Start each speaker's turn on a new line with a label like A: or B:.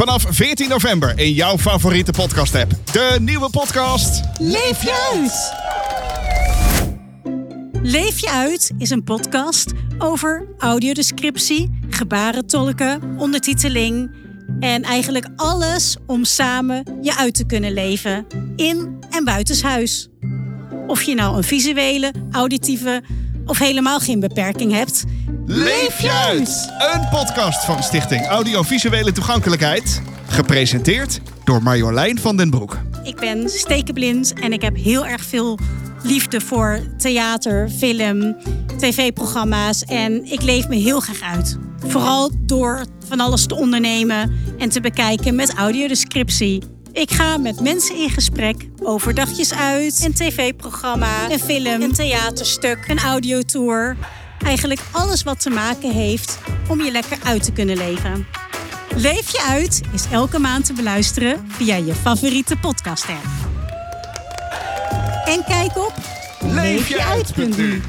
A: Vanaf 14 november in jouw favoriete podcast-app. De nieuwe podcast.
B: Leef je uit! Leef je uit is een podcast over audiodescriptie, gebarentolken, ondertiteling en eigenlijk alles om samen je uit te kunnen leven in en buitenshuis. Of je nou een visuele, auditieve of helemaal geen beperking hebt.
A: Leef je uit! Een podcast van Stichting Audiovisuele Toegankelijkheid. Gepresenteerd door Marjolein van den Broek.
B: Ik ben stekenblind en ik heb heel erg veel liefde voor theater, film, tv-programma's en ik leef me heel graag uit. Vooral door van alles te ondernemen en te bekijken met audiodescriptie. Ik ga met mensen in gesprek over dagjes uit, een tv-programma, een film, een theaterstuk, een audiotour. Eigenlijk alles wat te maken heeft om je lekker uit te kunnen leven. Leef je uit is elke maand te beluisteren via je favoriete podcast app. En kijk op leefjeuit.nu.